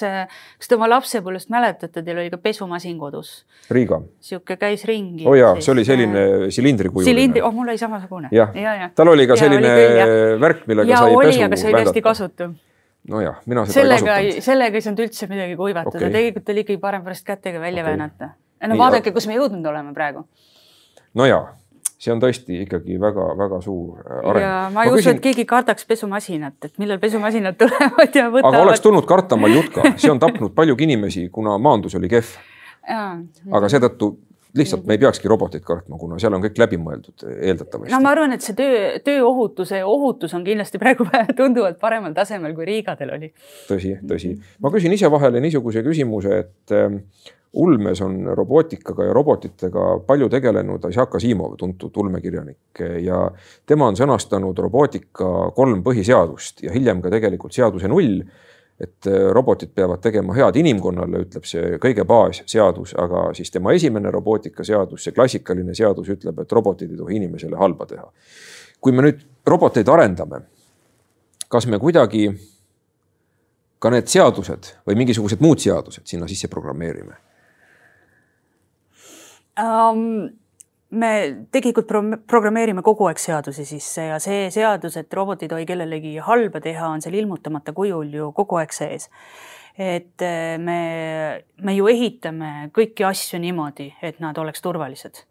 Speaker 2: kas te oma lapsepõlvest mäletate, teil oli ka pesumasin kodus?
Speaker 1: Riiga.
Speaker 2: sihuke käis ringi.
Speaker 1: oo oh jaa, see oli selline silindrikujuline.
Speaker 2: silindri, oh mul oli samasugune.
Speaker 1: jah ja, ja., tal oli ka selline ja, oli küll, värk, millega ja, sai oli, pesu
Speaker 2: aga see oli hästi kasutu
Speaker 1: nojah, mina seda
Speaker 2: sellega ei kasutanud. sellega ei saanud üldse midagi kuivatada okay., tegelikult oli ikkagi parem pärast kätega välja okay. väänata. no vaadake, kus me jõudnud oleme praegu.
Speaker 1: no ja, see on tõesti ikkagi väga-väga suur äh, areng.
Speaker 2: ja ma ei ma usu küsin..., et keegi kardaks pesumasinat, et millal pesumasinad tulevad ja võtavad.
Speaker 1: aga oleks tulnud karta Maljutka, see on tapnud paljugi inimesi, kuna maandus oli kehv. aga seetõttu lihtsalt me ei peakski roboteid kartma, kuna seal on kõik läbimõeldud eeldatavasti.
Speaker 2: no ma arvan, et see töö, tööohutuse ohutus on kindlasti praegu tunduvalt paremal tasemel, kui Riigadel oli.
Speaker 1: tõsi, tõsi. ma küsin ise vahele niisuguse küsimuse, et ähm, ulmes on robootikaga ja robotitega palju tegelenud Isaac Asimov, tuntud ulmekirjanik ja tema on sõnastanud robootika kolm põhiseadust ja hiljem ka tegelikult seaduse null et äh, robotid peavad tegema head inimkonnale, ütleb see kõige baasseadus, aga siis tema esimene robootikaseadus, see klassikaline seadus ütleb, et robotid ei tohi inimesele halba teha. kui me nüüd roboteid arendame, kas me kuidagi ka need seadused või mingisugused muud seadused sinna sisse programmeerime
Speaker 2: um...? Me tegelikult pro programmeerime kogu aeg seadusi sisse ja see seadus, et robot ei tohi kellelegi halba teha, on seal ilmutamata kujul ju kogu aeg sees. et eh, me, me ju ehitame kõiki asju niimoodi, et nad oleks turvalised.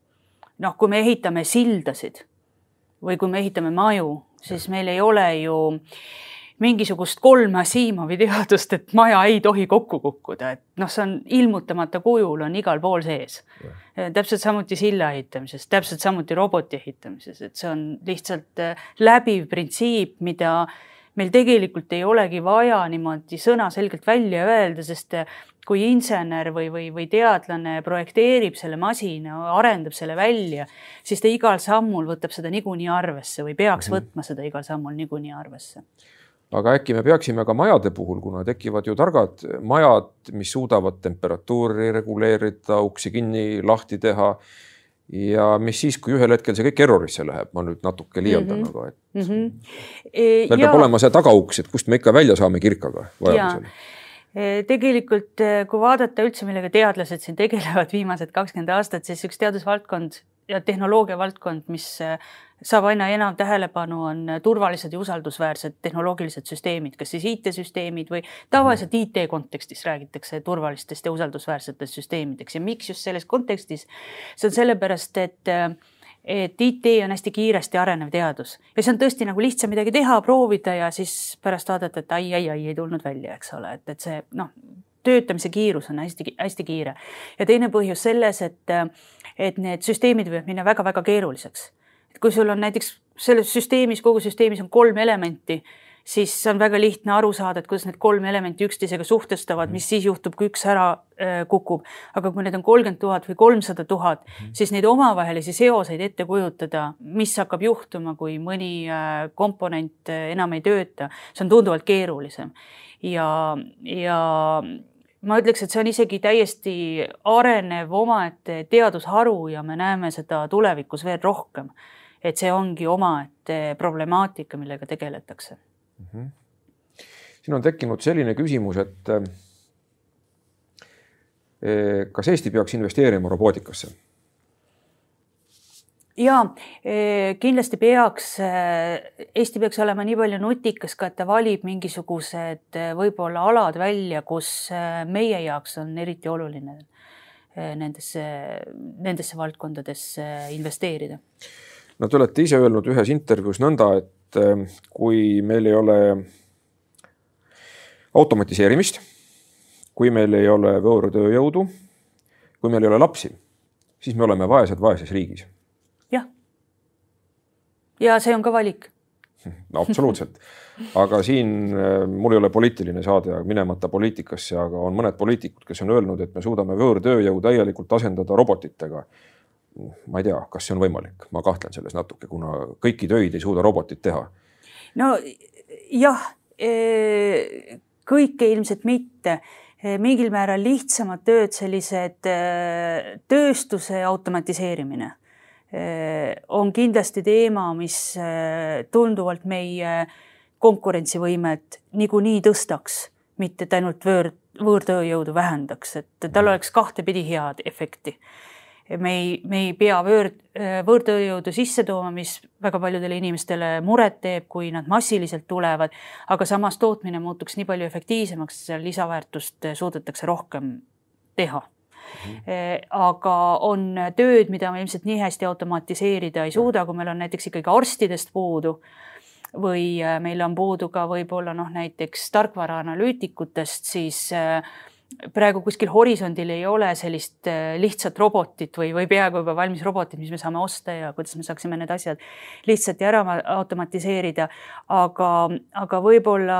Speaker 2: noh, kui me ehitame sildasid või kui me ehitame maju, siis meil ei ole ju äh, mingisugust kolme Asimovi teadust, et maja ei tohi kokku kukkuda, et noh, see on ilmutamata kujul on igal pool sees. täpselt samuti silla ehitamises, täpselt samuti roboti ehitamises, et see on lihtsalt äh, läbiv printsiip, mida meil tegelikult ei olegi vaja niimoodi sõnaselgelt välja öelda, sest äh, kui insener või, või, või teadlane projekteerib selle masina, arendab selle välja, siis ta igal sammul võtab seda niikuinii arvesse või peaks mm -hmm. võtma seda igal sammul niikuinii arvesse
Speaker 1: aga äkki me peaksime ka majade puhul, kuna tekivad ju targad majad, mis suudavad temperatuuri reguleerida, uksi kinni, lahti teha. ja mis siis, kui ühel hetkel see kõik errorisse läheb, ma nüüd natuke liialdan mm, -hmm. aga et mm -hmm. meil ja. peab olema see tagauks, et kust me ikka välja saame kirkaga vajadusel
Speaker 2: e, tegelikult, e, kui vaadata üldse, millega teadlased siin tegelevad viimased kakskümmend aastat, siis üks teadusvaldkond ja tehnoloogia valdkond, mis e, saab aina enam tähelepanu, on turvalised ja usaldusväärsed tehnoloogilised süsteemid, kas siis IT-süsteemid või tavaliselt IT kontekstis räägitakse turvalistest ja usaldusväärsetest süsteemideks. Ja miks just selles kontekstis? see on sellepärast, et et IT on hästi kiiresti arenev teadus. Ja see on tõesti nagu lihtsam midagi teha, proovida ja siis pärast vaadata, et ai, ai, ai ei tulnud välja, eks ole, et, et see noh, töötamise kiirus on hästi-hästi kiire ja teine põhjus selles, et, et need süsteemid võivad minna väga-väga keeruliseks et kui sul on näiteks selles süsteemis, kogu süsteemis on kolm elementi, siis on väga lihtne aru saada, et kuidas need kolm elementi üksteisega suhtestavad, mis siis juhtub, kui üks ära äh, kukub. aga kui need on kolmkümmend tuhat või kolmsada tuhat, siis neid omavahelisi seoseid ette kujutada, mis hakkab juhtuma, kui mõni äh, komponent äh, enam ei tööta, see on tunduvalt keerulisem. ja, ja ma ütleks, et see on isegi täiesti arenev omaette teadusharu ja me näeme seda tulevikus veel rohkem et see ongi omaette problemaatika, millega tegeletakse mm. -hmm.
Speaker 1: siin on tekkinud selline küsimus, et eh, kas Eesti peaks investeerima robootikasse?
Speaker 2: Ja eh, kindlasti peaks, eh, Eesti peaks olema nii palju nutikas ka, et ta valib mingisugused võib-olla alad välja, kus meie jaoks on eriti oluline nendesse, nendesse valdkondadesse investeerida
Speaker 1: no te olete ise öelnud ühes intervjuus nõnda, et kui meil ei ole automatiseerimist, kui meil ei ole võõrtööjõudu, kui meil ei ole lapsi, siis me oleme vaesed vaeses riigis.
Speaker 2: Ja see on ka valik.
Speaker 1: No absoluutselt, aga siin äh, mul ei ole poliitiline saade, minemata poliitikasse, aga on mõned poliitikud, kes on öelnud, et me suudame võõrtööjõu täielikult asendada robotitega. ma ei tea, kas see on võimalik, ma kahtlen selles natuke, kuna kõiki töid ei suuda robotid teha.
Speaker 2: no jah, e, kõike ilmselt mitte. E, mingil määral lihtsamad tööd, sellised e, tööstuse automatiseerimine on kindlasti teema, mis äh, tunduvalt meie konkurentsivõimet niikuinii tõstaks, mitte ainult võõr, võõrtööjõudu vähendaks, et tal mhm. oleks kahtepidi head efekti. me ei, me ei pea võõr, äh, võõrtööjõudu sisse tooma, mis väga paljudele inimestele muret teeb, kui nad massiliselt tulevad, aga samas tootmine muutuks nii palju efektiivsemaks, lisaväärtust suudetakse rohkem teha Eh, aga on tööd, mida me ilmselt nii hästi automatiseerida ei suuda, kui meil on näiteks ikkagi arstidest puudu või eh, meil on puudu ka võib-olla noh, näiteks tarkvaraanalüütikutest, siis äh, praegu kuskil horisondil ei ole sellist äh, lihtsat robotit või, või peaaegu juba valmis robotit, mis me saame osta ja kuidas me saaksime need asjad lihtsalt ära automatiseerida. aga, aga võib-olla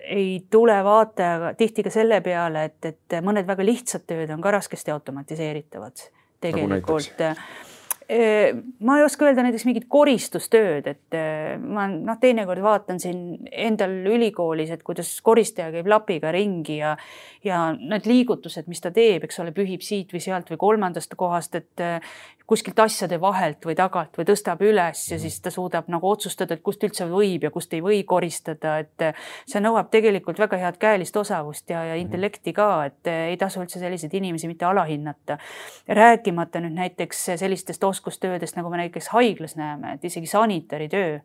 Speaker 2: ei tule vaataja tihti ka selle peale, et, et mõned väga lihtsad tööd on ka raskesti automatiseeritavad nagu tegelikult nagu ma ei oska öelda näiteks mingit koristustööd, et ma noh, teinekord vaatan siin endal ülikoolis, et kuidas koristaja käib lapiga ringi ja ja need liigutused, mis ta teeb, eks ole, pühib siit või sealt või kolmandast kohast, et kuskilt asjade vahelt või tagant või tõstab üles ja siis ta suudab nagu otsustada, et kust üldse võib ja kust ei või koristada, et see nõuab tegelikult väga head käelist osavust ja, ja intellekti ka, et ei tasu üldse selliseid inimesi mitte alahinnata. rääkimata nüüd näiteks sellistest oskustöödest, nagu me näiteks haiglas näeme, et isegi sanitaritöö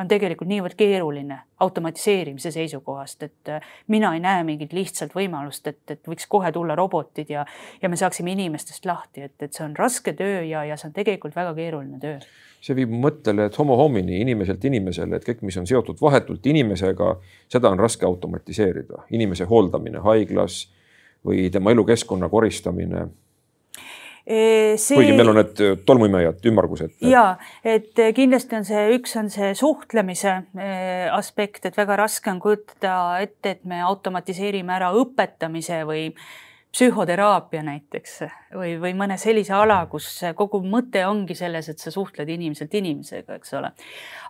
Speaker 2: on tegelikult niivõrd keeruline automatiseerimise seisukohast, et äh, mina ei näe mingit lihtsalt võimalust, et, et võiks kohe tulla robotid ja, ja me saaksime inimestest lahti, et, et see on raske töö ja, ja see on tegelikult väga keeruline töö.
Speaker 1: see viib mõttele, et homo homini inimeselt inimesele, et kõik, mis on seotud vahetult inimesega, seda on raske automatiseerida, inimese hooldamine haiglas või tema elukeskkonna koristamine See... kuigi meil on need äh, tolmuimejad, ümmargused.
Speaker 2: ja et äh, kindlasti on see, üks on see suhtlemise äh, aspekt, et väga raske on kujutada ette, et me automatiseerime ära õpetamise või psühhoteraapia näiteks või, või mõne sellise ala, kus kogu mõte ongi selles, et sa suhtled inimeselt inimesega, eks ole.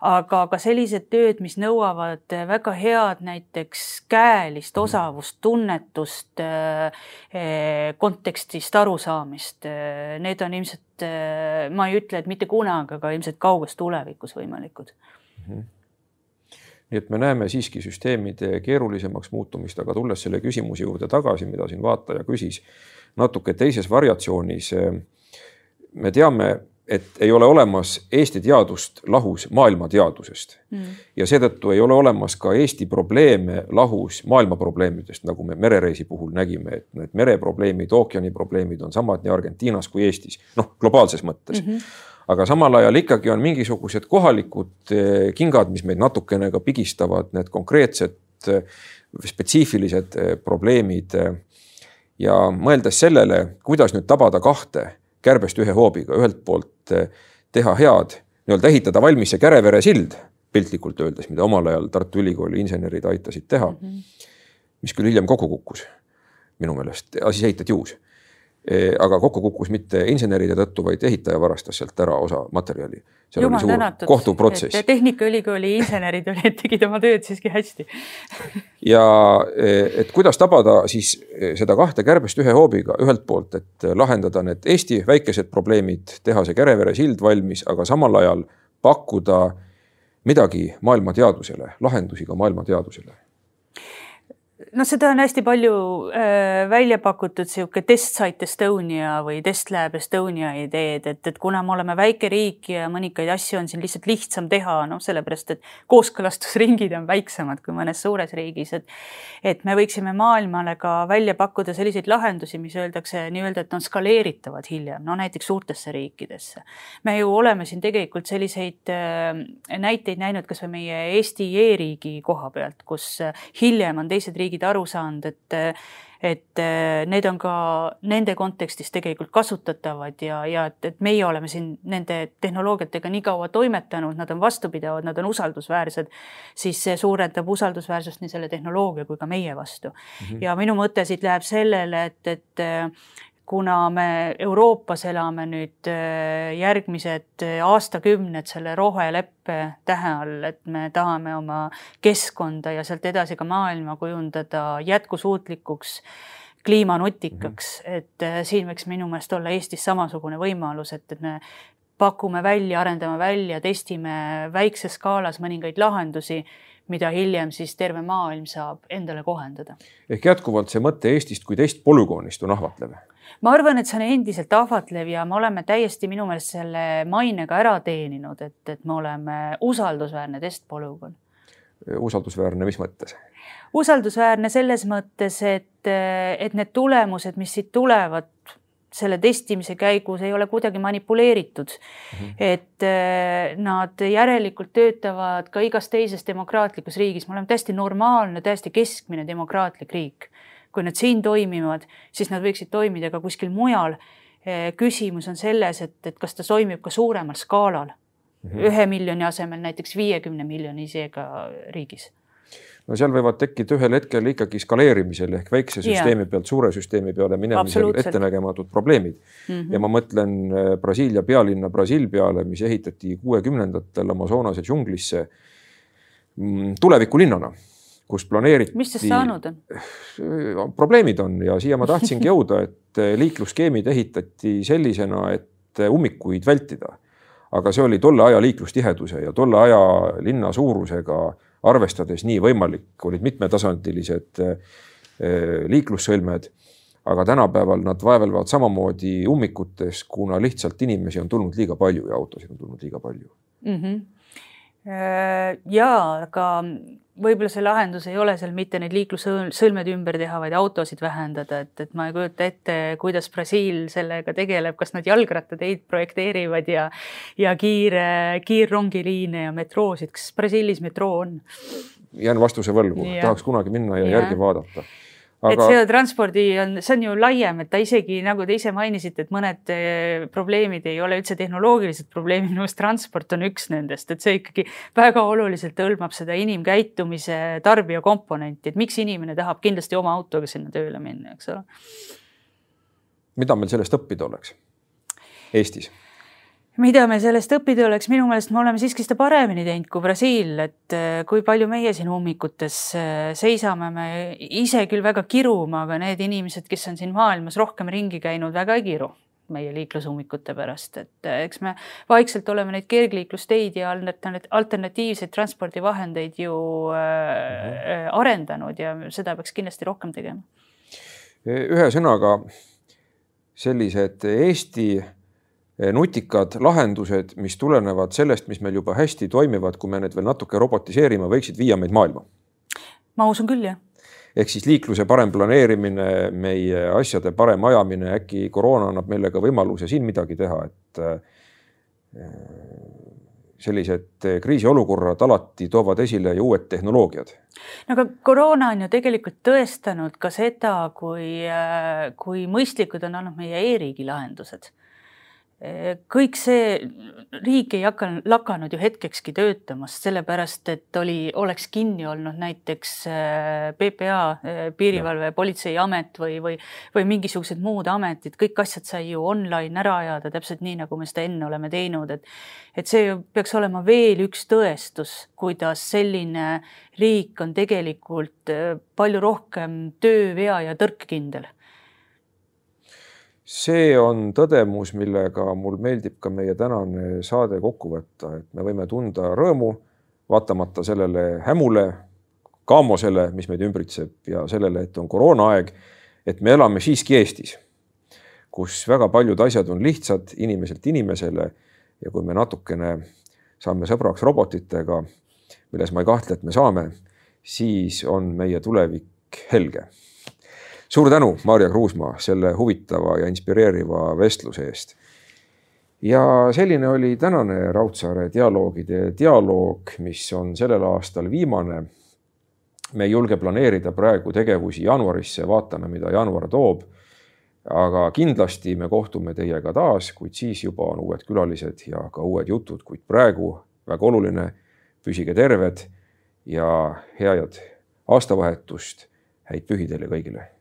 Speaker 2: aga ka sellised tööd, mis nõuavad väga head näiteks käelist osavust, tunnetust, eh, kontekstist arusaamist, eh, need on ilmselt, eh, ma ei ütle, et mitte kunagi, aga ilmselt kauges tulevikus võimalikud mm. -hmm
Speaker 1: nii et me näeme siiski süsteemide keerulisemaks muutumist, aga tulles selle küsimuse juurde tagasi, mida siin vaataja küsis natuke teises variatsioonis. me teame, et ei ole olemas Eesti teadust lahus maailma teadusest mm. ja seetõttu ei ole olemas ka Eesti probleeme lahus maailma probleemidest, nagu me merereisi puhul nägime, et need mereprobleemid, ookeani probleemid on samad nii Argentiinas kui Eestis, noh, globaalses mõttes mm. -hmm aga samal ajal ikkagi on mingisugused kohalikud eh, kingad, mis meid natukene ka pigistavad, need konkreetsed eh, spetsiifilised eh, probleemid. ja mõeldes sellele, kuidas nüüd tabada kahte kärbest ühe hoobiga, ühelt poolt teha head, nii-öelda ehitada valmis see Kärevere sild, piltlikult öeldes, mida omal ajal Tartu Ülikooli insenerid aitasid teha mm. -hmm. mis küll hiljem kokku kukkus minu meelest, siis ehitati uus aga kokku kukkus mitte inseneride tõttu, vaid ehitaja varastas sealt ära osa materjali. Seal Jumal oli suur tänatud, kohtuprotsess.
Speaker 2: Tehnikaülikooli insenerid olid, tegid oma tööd siiski hästi.
Speaker 1: Ja et kuidas tabada siis seda kahte kärbest ühe hoobiga, ühelt poolt, et lahendada need Eesti väikesed probleemid, teha see Kärevere sild valmis, aga samal ajal pakkuda midagi maailma teadusele, lahendusi ka maailma
Speaker 2: noh, seda on hästi palju äh, välja pakutud sihuke test site Estonia või test lab Estonia ideed, et, et kuna me oleme väike riik ja mõningaid asju on siin lihtsalt lihtsam teha, noh, sellepärast et kooskõlastusringid on väiksemad kui mõnes suures riigis, et et me võiksime maailmale ka välja pakkuda selliseid lahendusi, mis öeldakse nii-öelda, et on skaleeritavad hiljem, no näiteks suurtesse riikidesse. me ju oleme siin tegelikult selliseid äh, näiteid näinud kasvõi meie Eesti e-riigi koha pealt, kus äh, hiljem on teised riigid riigid aru saanud, et et need on ka nende kontekstis tegelikult kasutatavad ja, ja et, et meie oleme siin nende tehnoloogiatega nii kaua toimetanud, nad on vastupidavad, nad on usaldusväärsed, siis see suurendab usaldusväärsust nii selle tehnoloogia kui ka meie vastu mm. -hmm. ja minu mõte siit läheb sellele, et, et kuna me Euroopas elame nüüd äh, järgmised äh, aastakümned selle roheleppe tähe all, et me tahame oma keskkonda ja sealt edasi ka maailma kujundada jätkusuutlikuks, kliimanutikaks mm, -hmm. et äh, siin võiks minu meelest olla Eestis samasugune võimalus, et, et me pakume välja, arendame välja, testime väikses skaalas mõningaid lahendusi mida hiljem siis terve maailm saab endale kohendada.
Speaker 1: ehk jätkuvalt see mõte Eestist kui teist polügoonist on ahvatlev
Speaker 2: ma arvan, et see on endiselt ahvatlev ja me oleme täiesti minu meelest selle mainega ära teeninud, et, et me oleme usaldusväärne testpolügoon.
Speaker 1: usaldusväärne, mis mõttes?
Speaker 2: usaldusväärne selles mõttes, et, et need tulemused, mis siit tulevad, selle testimise käigus ei ole kuidagi manipuleeritud mm. -hmm. et eh, nad järelikult töötavad ka igas teises demokraatlikus riigis, me oleme täiesti normaalne, täiesti keskmine demokraatlik riik kui nad siin toimivad, siis nad võiksid toimida ka kuskil mujal. Eh, küsimus on selles, et, et kas ta toimib ka suuremal skaalal mm, -hmm. ühe miljoni asemel näiteks viiekümne miljoni isega riigis
Speaker 1: no seal võivad tekkida ühel hetkel ikkagi skaleerimisel ehk väikse süsteemi pealt suure süsteemi peale minemisel ettenägematud probleemid mm. -hmm. ja ma mõtlen eh, Brasiilia pealinna Brasiil peale, mis ehitati kuuekümnendatel Amazonase džunglisse mm, tulevikulinnana kus planeeriti.
Speaker 2: mis sest saanud on?
Speaker 1: probleemid on ja siia ma tahtsingi jõuda, et liiklusskeemid ehitati sellisena, et ummikuid vältida. aga see oli tolle aja liiklustiheduse ja tolle aja linna suurusega arvestades nii võimalik, olid mitmetasandilised liiklussõlmed. aga tänapäeval nad vaevlevad samamoodi ummikutes, kuna lihtsalt inimesi on tulnud liiga palju ja autosid on tulnud liiga palju mm.
Speaker 2: -hmm ja, aga võib-olla see lahendus ei ole seal mitte neid liiklussõlmed ümber teha, vaid autosid vähendada, et, et ma ei kujuta ette, kuidas Brasiil sellega tegeleb, kas nad jalgrattateid projekteerivad ja ja kiire, kiirrongiliine ja metroosid, kas Brasiilis metroo on?
Speaker 1: jään vastuse võlgu, tahaks kunagi minna ja, ja. järgi vaadata
Speaker 2: Aga... et see transpordi on, see on ju laiem, et ta isegi nagu te ise mainisite, et mõned eh, probleemid ei ole üldse tehnoloogilised probleemid, minu arust transport on üks nendest, et see ikkagi väga oluliselt hõlmab seda inimkäitumise tarbija komponenti, et miks inimene tahab kindlasti oma autoga sinna tööle minna, eks ole.
Speaker 1: mida meil sellest õppida oleks Eestis?
Speaker 2: Mida me sellest õppida oleks, minu meelest me oleme siiski seda paremini teinud kui Brasiil, et äh, kui palju meie siin ummikutes äh, seisame, me ise küll väga kirume, aga need inimesed, kes on siin maailmas rohkem ringi käinud, väga ei kiru meie liiklusummikute pärast, et äh, eks me vaikselt oleme neid kergliiklusteid ja alternatiivseid transpordivahendeid ju äh, arendanud ja seda peaks kindlasti rohkem tegema.
Speaker 1: ühesõnaga sellised Eesti Eh, nutikad lahendused, mis tulenevad sellest, mis meil juba hästi toimivad, kui me need veel natuke robotiseerime, võiksid viia meid maailma.
Speaker 2: ma usun küll, jah.
Speaker 1: ehk siis liikluse parem planeerimine, meie asjade parem ajamine, äkki koroona annab meile ka võimaluse siin midagi teha, et eh, sellised kriisiolukorrad alati toovad esile ju uued tehnoloogiad.
Speaker 2: no aga koroona on ju tegelikult tõestanud ka seda, kui, eh, kui mõistlikud on olnud meie e-riigi lahendused kõik see, riik ei hakanud, lakanud ju hetkekski töötamast, sellepärast et oli, oleks kinni olnud näiteks äh, PPA, äh, Piirivalve, Politseiamet või, või, või mingisugused muud ametid, kõik asjad sai ju online ära ajada, täpselt nii, nagu me seda enne oleme teinud, et et see peaks olema veel üks tõestus, kuidas selline riik on tegelikult palju rohkem töövea ja tõrkkindel
Speaker 1: see on tõdemus, millega mul meeldib ka meie tänane saade kokku võtta, et me võime tunda rõõmu vaatamata sellele hämule, kaamosele, mis meid ümbritseb ja sellele, et on koroonaaeg, et me elame siiski Eestis, kus väga paljud asjad on lihtsad inimeselt inimesele ja kui me natukene saame sõbraks robotitega, milles ma ei kahtle, et me saame, siis on meie tulevik helge suur tänu, Maarja Kruusmaa, selle huvitava ja inspireeriva vestluse eest. ja selline oli tänane Raudsaare dialoogide dialoog, mis on sellel aastal viimane. me ei julge planeerida praegu tegevusi jaanuarisse, vaatame, mida jaanuar toob. aga kindlasti me kohtume teiega taas, kuid siis juba on uued külalised ja ka uued jutud, kuid praegu väga oluline, püsige terved ja head aastavahetust, häid pühi teile kõigile